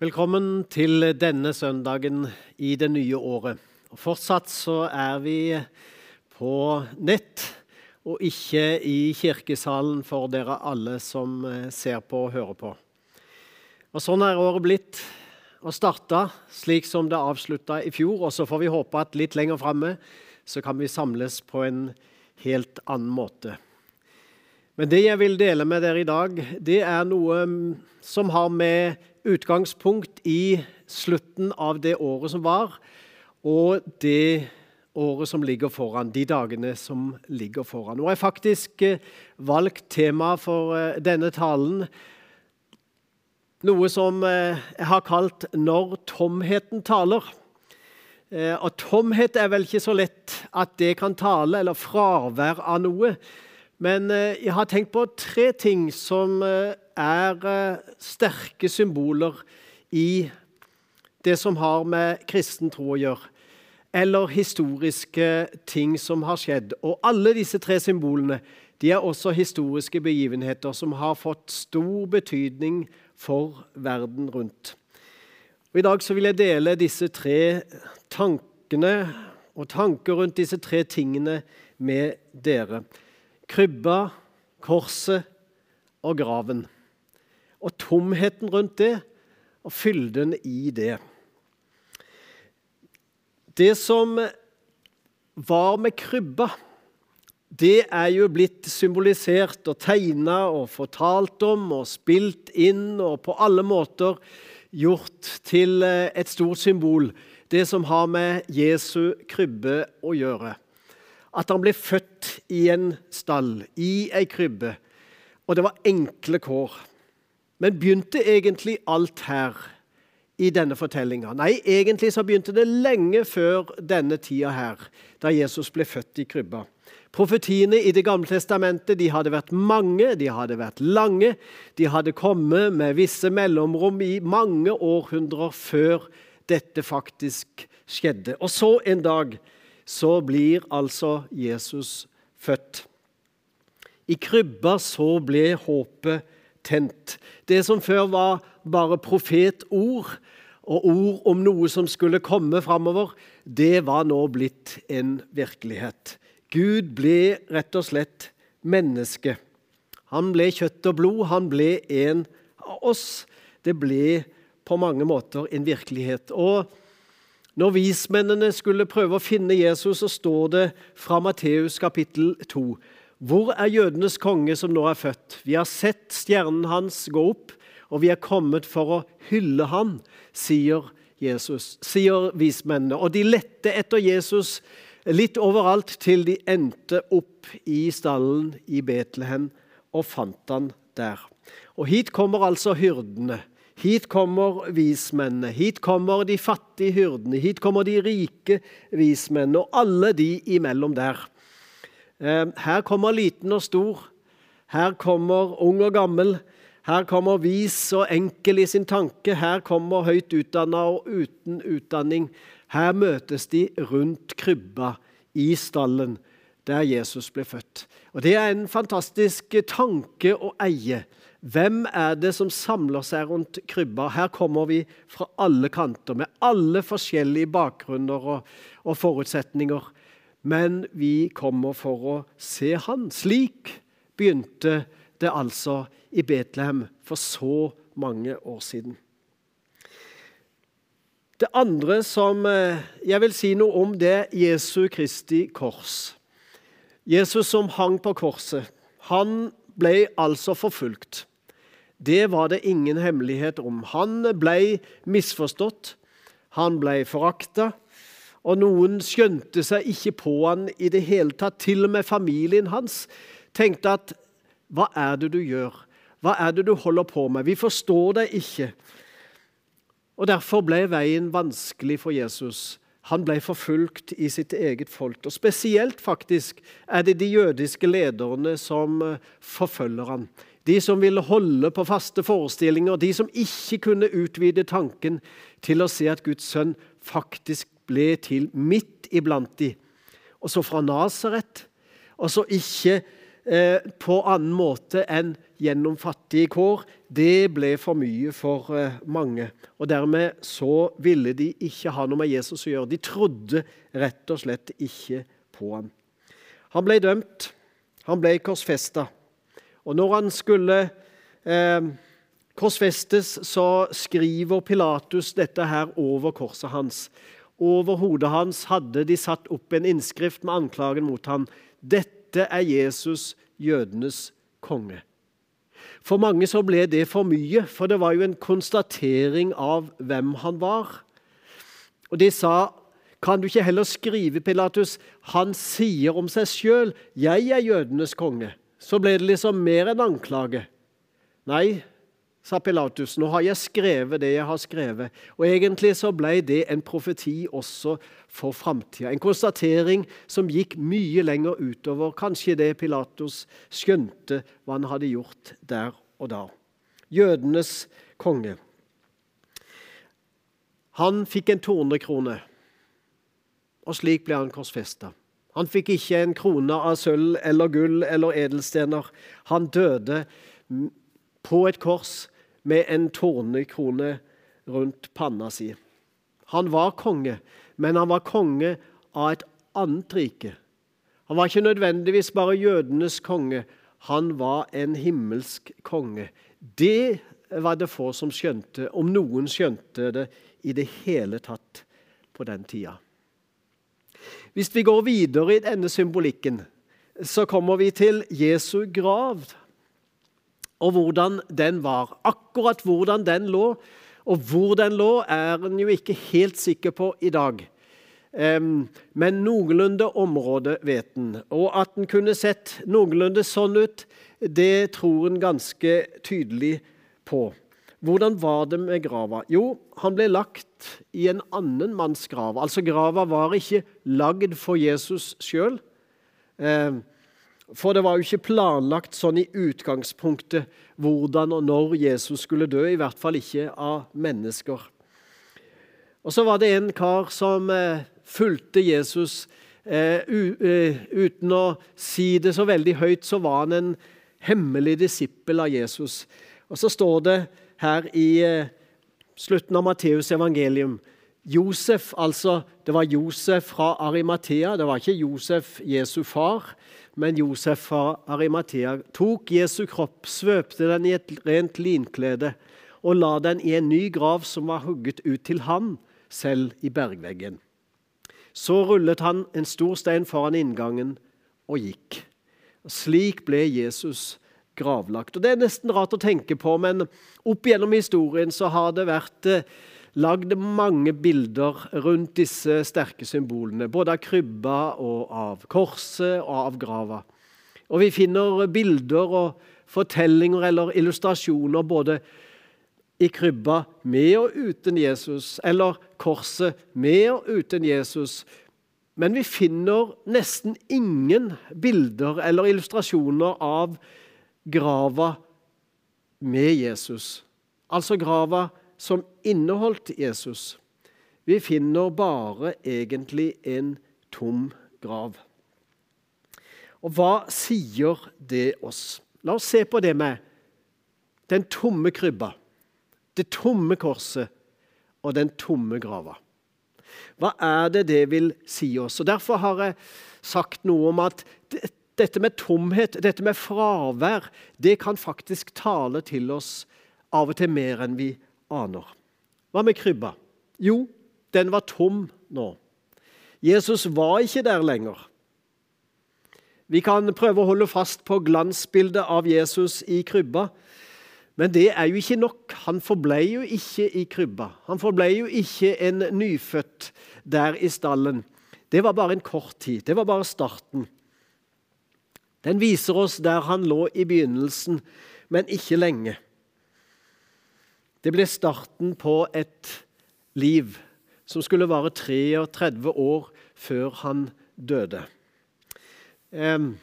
Velkommen til denne søndagen i det nye året. Og fortsatt så er vi på nett og ikke i kirkesalen for dere alle som eh, ser på og hører på. Og Sånn er året blitt og starta slik som det avslutta i fjor. Og så får vi håpe at litt lenger framme så kan vi samles på en helt annen måte. Men det jeg vil dele med dere i dag, det er noe som har med utgangspunkt i slutten av det året som var, og det året som ligger foran, de dagene som ligger foran. Nå har jeg faktisk eh, valgt tema for eh, denne talen, noe som eh, jeg har kalt 'Når tomheten taler'. Og tomhet er vel ikke så lett at det kan tale, eller fravær av noe. Men jeg har tenkt på tre ting som er eh, sterke symboler i det som har med kristen tro å gjøre, eller historiske ting som har skjedd. Og alle disse tre symbolene de er også historiske begivenheter som har fått stor betydning for verden rundt. Og I dag så vil jeg dele disse tre tankene og tanker rundt disse tre tingene med dere. Krybba, korset og graven og tomheten rundt det, og fylden i det. Det som var med krybba, det er jo blitt symbolisert og tegna og fortalt om og spilt inn og på alle måter gjort til eh, et stort symbol, det som har med Jesu krybbe å gjøre. At han ble født i en stall, i ei krybbe, og det var enkle kår. Men begynte egentlig alt her i denne fortellinga? Nei, egentlig så begynte det lenge før denne tida her, da Jesus ble født i krybba. Profetiene i Det gamle testamentet de hadde vært mange, de hadde vært lange. De hadde kommet med visse mellomrom i mange århundrer før dette faktisk skjedde. Og så en dag så blir altså Jesus født. I krybba så ble håpet tent. Det som før var bare profetord og ord om noe som skulle komme framover, det var nå blitt en virkelighet. Gud ble rett og slett menneske. Han ble kjøtt og blod, han ble en av oss. Det ble på mange måter en virkelighet. Og når vismennene skulle prøve å finne Jesus, så står det fra Matteus kapittel 2 hvor er jødenes konge som nå er født? Vi har sett stjernen hans gå opp, og vi er kommet for å hylle han, sier Jesus, sier vismennene. Og de lette etter Jesus litt overalt til de endte opp i stallen i Betlehem og fant han der. Og hit kommer altså hyrdene. Hit kommer vismennene, hit kommer de fattige hyrdene, hit kommer de rike vismennene og alle de imellom der. Eh, her kommer liten og stor. Her kommer ung og gammel. Her kommer vis og enkel i sin tanke. Her kommer høyt utdanna og uten utdanning. Her møtes de rundt krybba i stallen der Jesus ble født. Og Det er en fantastisk tanke å eie. Hvem er det som samler seg rundt krybba? Her kommer vi fra alle kanter, med alle forskjellige bakgrunner og, og forutsetninger men vi kommer for å se han. Slik begynte det altså i Betlehem for så mange år siden. Det andre som eh, jeg vil si noe om, det er Jesu Kristi kors. Jesus som hang på korset, han ble altså forfulgt. Det var det ingen hemmelighet om. Han ble misforstått, han ble forakta, og noen skjønte seg ikke på han i det hele tatt. Til og med familien hans tenkte at hva er det du gjør? Hva er det du holder på med? Vi forstår deg ikke. Og Derfor ble veien vanskelig for Jesus. Han ble forfulgt i sitt eget folk. Og Spesielt faktisk er det de jødiske lederne som eh, forfølger han. De som ville holde på faste forestillinger, de som ikke kunne utvide tanken til å se at Guds sønn faktisk ble til midt iblant de. Og så fra Nasaret. Og så ikke eh, på annen måte enn gjennom fattige kår, det ble for mye for eh, mange. Og Dermed så ville de ikke ha noe med Jesus å gjøre. De trodde rett og slett ikke på ham. Han ble dømt. Han ble korsfesta. Og når han skulle eh, korsfestes, så skriver Pilatus dette her over korset hans. Over hodet hans hadde de satt opp en innskrift med anklagen mot ham. Dette er Jesus, jødenes konge. For mange så ble det for mye, for det var jo en konstatering av hvem han var. Og de sa, 'Kan du ikke heller skrive, Pilatus, han sier om seg sjøl, 'Jeg er jødenes konge'? Så ble det liksom mer enn anklage. Nei, sa Pilatus, nå har jeg skrevet det jeg har skrevet. Og egentlig så ble det en profeti også for framtida. En konstatering som gikk mye lenger utover kanskje det Pilatus skjønte hva han hadde gjort der og da. Jødenes konge. Han fikk en tornekrone, og slik ble han korsfesta. Han fikk ikke en krone av sølv eller gull eller edelstener. Han døde på et kors med en tornekrone rundt panna si. Han var konge, men han var konge av et annet rike. Han var ikke nødvendigvis bare jødenes konge, han var en himmelsk konge. Det var det få som skjønte, om noen skjønte det i det hele tatt på den tida. Hvis vi går videre i denne symbolikken, så kommer vi til Jesu grav og hvordan den var. Akkurat hvordan den lå, og hvor den lå, er en jo ikke helt sikker på i dag. Men noenlunde område vet en. Og at en kunne sett noenlunde sånn ut, det tror en ganske tydelig på. Hvordan var det med grava? Jo, han ble lagt i en annen manns grav. Altså, grava var ikke lagd for Jesus sjøl. For det var jo ikke planlagt sånn i utgangspunktet hvordan og når Jesus skulle dø, i hvert fall ikke av mennesker. Og så var det en kar som eh, fulgte Jesus eh, uh, uten å si det så veldig høyt, så var han en hemmelig disippel av Jesus. Og så står det her i eh, slutten av Matteus evangelium Josef, altså Det var Josef fra Arimathea, det var ikke Josef Jesu far men Josef fra Arimathea tok Jesu kropp, svøpte den i et rent linklede og la den i en ny grav som var hugget ut til han selv i bergveggen. Så rullet han en stor stein foran inngangen og gikk. Slik ble Jesus gravlagt. Og Det er nesten rart å tenke på, men opp gjennom historien så har det vært eh, lagd mange bilder rundt disse sterke symbolene. Både av krybba og av korset og av grava. Og vi finner bilder og fortellinger eller illustrasjoner både i krybba med og uten Jesus, eller korset med og uten Jesus. Men vi finner nesten ingen bilder eller illustrasjoner av grava med Jesus. Altså grava som inneholdt Jesus. Vi finner bare egentlig en tom grav. Og hva sier det oss? La oss se på det med den tomme krybba, det tomme korset og den tomme grava. Hva er det det vil si oss? Og Derfor har jeg sagt noe om at dette med tomhet, dette med fravær, det kan faktisk tale til oss av og til mer enn vi aner. Hva med krybba? Jo, den var tom nå. Jesus var ikke der lenger. Vi kan prøve å holde fast på glansbildet av Jesus i krybba, men det er jo ikke nok. Han forblei jo ikke i krybba. Han forblei jo ikke en nyfødt der i stallen. Det var bare en kort tid. Det var bare starten. Den viser oss der han lå i begynnelsen, men ikke lenge. Det ble starten på et liv som skulle vare 33 år før han døde. Um,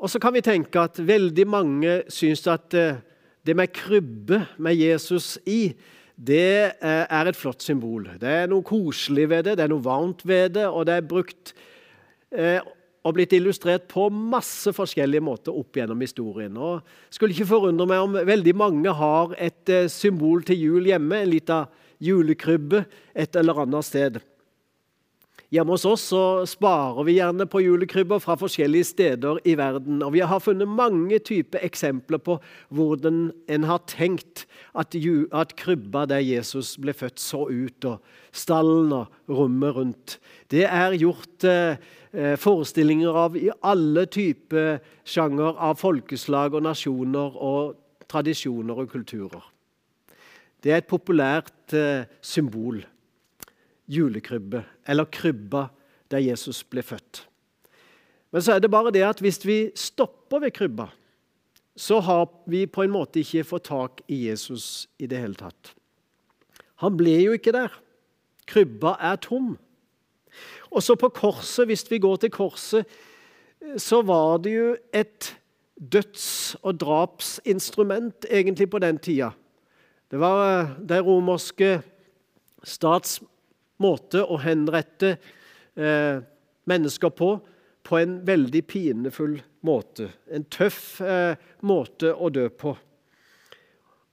og så kan vi tenke at veldig mange syns at uh, det med krybbe med Jesus i, det uh, er et flott symbol. Det er noe koselig ved det, det er noe varmt ved det, og det er brukt uh, og blitt illustrert på masse forskjellige måter opp gjennom historien. Og skulle ikke forundre meg om veldig mange har et eh, symbol til jul hjemme, en liten julekrybbe et eller annet sted. Hjemme hos oss så sparer vi gjerne på julekrybber fra forskjellige steder i verden. Og vi har funnet mange typer eksempler på hvordan en har tenkt at, at krybba der Jesus ble født, så ut. Og stallen og rommet rundt. Det er gjort eh, eh forestillinger av i alle typer sjanger av folkeslag og nasjoner og tradisjoner og kulturer. Det er et populært eh, symbol julekrybbe, eller krybba der Jesus ble født. Men så er det bare det at hvis vi stopper ved krybba, så har vi på en måte ikke fått tak i Jesus i det hele tatt. Han ble jo ikke der. Krybba er tom. Og så på korset, hvis vi går til korset, så var det jo et døds- og drapsinstrument egentlig på den tida. Det var de romerske stats måte å henrette eh, mennesker på på en veldig pinefull måte. En tøff eh, måte å dø på.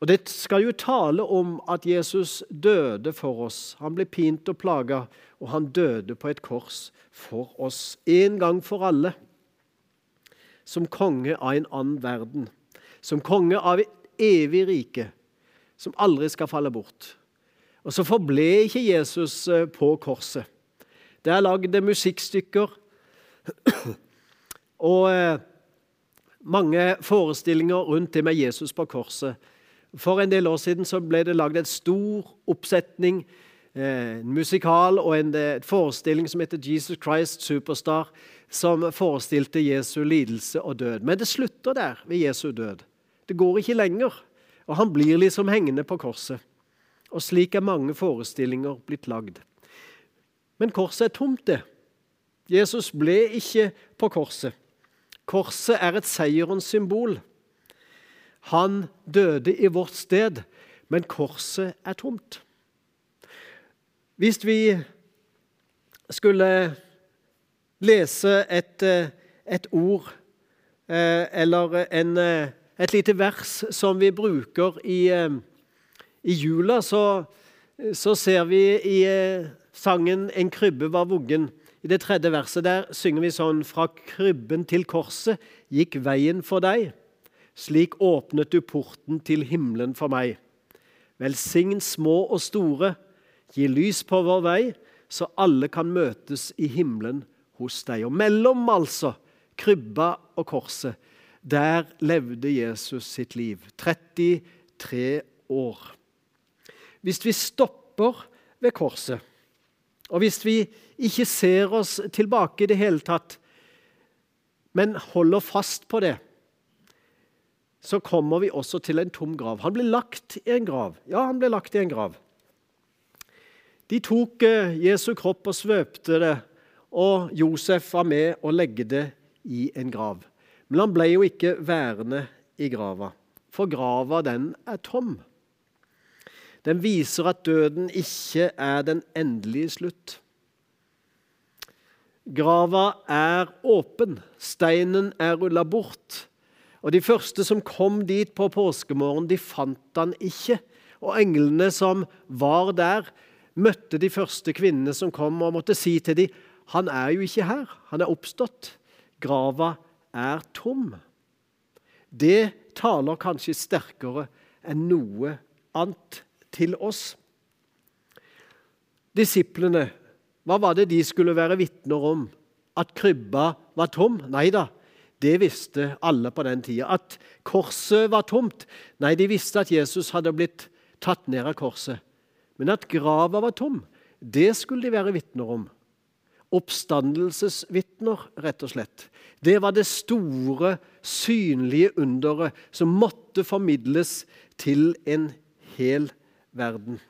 Og Det skal jo tale om at Jesus døde for oss. Han ble pint og plaga, og han døde på et kors for oss. En gang for alle. Som konge av en annen verden. Som konge av et evig rike som aldri skal falle bort. Og så forble ikke Jesus eh, på korset. Det er lagd musikkstykker og eh, mange forestillinger rundt det med Jesus på korset. For en del år siden så ble det lagd en stor oppsetning, eh, en musikal og en, forestilling som heter Jesus Christ Superstar, som forestilte Jesu lidelse og død. Men det slutter der, ved Jesu død. Det går ikke lenger. Og han blir liksom hengende på korset. Og slik er mange forestillinger blitt lagd. Men korset er tomt, det. Jesus ble ikke på korset. Korset er et seierens symbol. Han døde i vårt sted, men korset er tomt. Hvis vi skulle lese et, et ord eh, eller en, et lite vers som vi bruker i eh, i jula så, så ser vi i eh, sangen 'En krybbe var vuggen'. I det tredje verset der synger vi sånn Fra krybben til korset gikk veien for deg. Slik åpnet du porten til himmelen for meg. Velsign små og store, gi lys på vår vei, så alle kan møtes i himmelen hos deg. Og mellom, altså, krybba og korset, der levde Jesus sitt liv. 33 år hvis vi stopper ved korset, og hvis vi ikke ser oss tilbake i det hele tatt, men holder fast på det, så kommer vi også til en tom grav. Han ble lagt i en grav. Ja, han ble lagt i en grav. De tok eh, Jesu kropp og svøpte det, og Josef var med å legge det i en grav. Men han ble jo ikke værende i grava, for grava den er tom. Den viser at døden ikke er den endelige slutt. Grava er åpen, steinen er rulla bort. Og De første som kom dit på påskemorgen, de fant han ikke. Og englene som var der, møtte de første kvinnene som kom, og måtte si til dem han er jo ikke her, han er oppstått. Grava er tom. Det taler kanskje sterkere enn noe annet til oss. Disiplene, hva var det de skulle være vitner om? At krybba var tom? Nei da, det visste alle på den tida. At korset var tomt? Nei, de visste at Jesus hadde blitt tatt ned av korset. Men at grava var tom, det skulle de være vitner om. Oppstandelsesvitner, rett og slett. Det var det store, synlige underet som måtte formidles til en hel verden verden.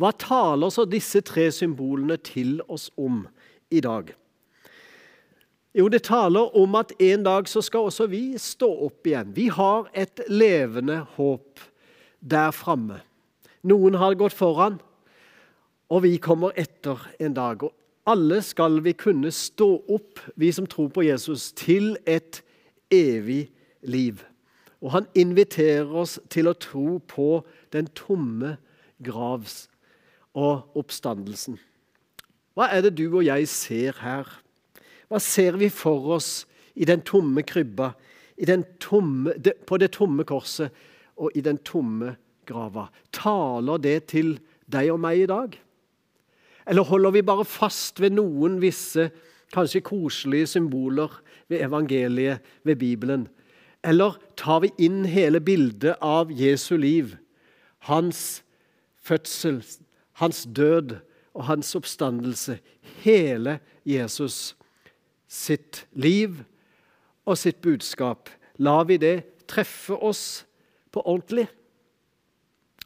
Hva taler så disse tre symbolene til oss om i dag? Jo, det taler om at en dag så skal også vi stå opp igjen. Vi har et levende håp der framme. Noen har gått foran, og vi kommer etter en dag. Og Alle skal vi kunne stå opp, vi som tror på Jesus, til et evig liv. Og han inviterer oss til å tro på den tomme gravs og oppstandelsen. Hva er det du og jeg ser her? Hva ser vi for oss i den tomme krybba, den tomme, på det tomme korset og i den tomme grava? Taler det til deg og meg i dag? Eller holder vi bare fast ved noen visse, kanskje koselige symboler ved evangeliet, ved Bibelen? Eller tar vi inn hele bildet av Jesu liv, hans fødsel, hans død og hans oppstandelse? Hele Jesus sitt liv og sitt budskap. Lar vi det treffe oss på ordentlig?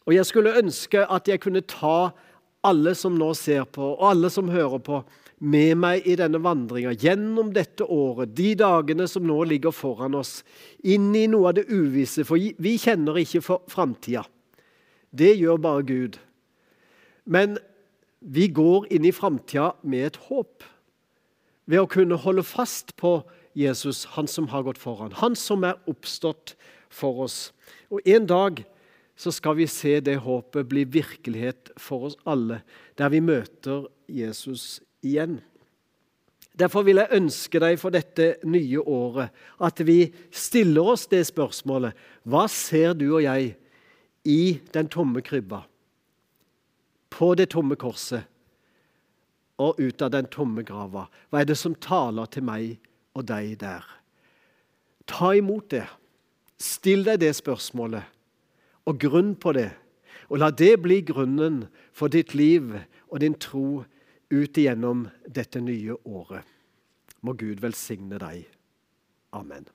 Og Jeg skulle ønske at jeg kunne ta alle som nå ser på, og alle som hører på, med meg i denne vandringa gjennom dette året, de dagene som nå ligger foran oss, inn i noe av det uvisse, for vi kjenner ikke framtida. Det gjør bare Gud. Men vi går inn i framtida med et håp, ved å kunne holde fast på Jesus, han som har gått foran, han som er oppstått for oss. Og en dag så skal vi se det håpet bli virkelighet for oss alle, der vi møter Jesus igjen. Derfor vil jeg ønske deg for dette nye året at vi stiller oss det spørsmålet Hva ser du og jeg i den tomme krybba? På det tomme korset og ut av den tomme grava? Hva er det som taler til meg og deg der? Ta imot det. Still deg det spørsmålet og grunn på det. Og la det bli grunnen for ditt liv og din tro ut igjennom dette nye året. Må Gud velsigne deg. Amen.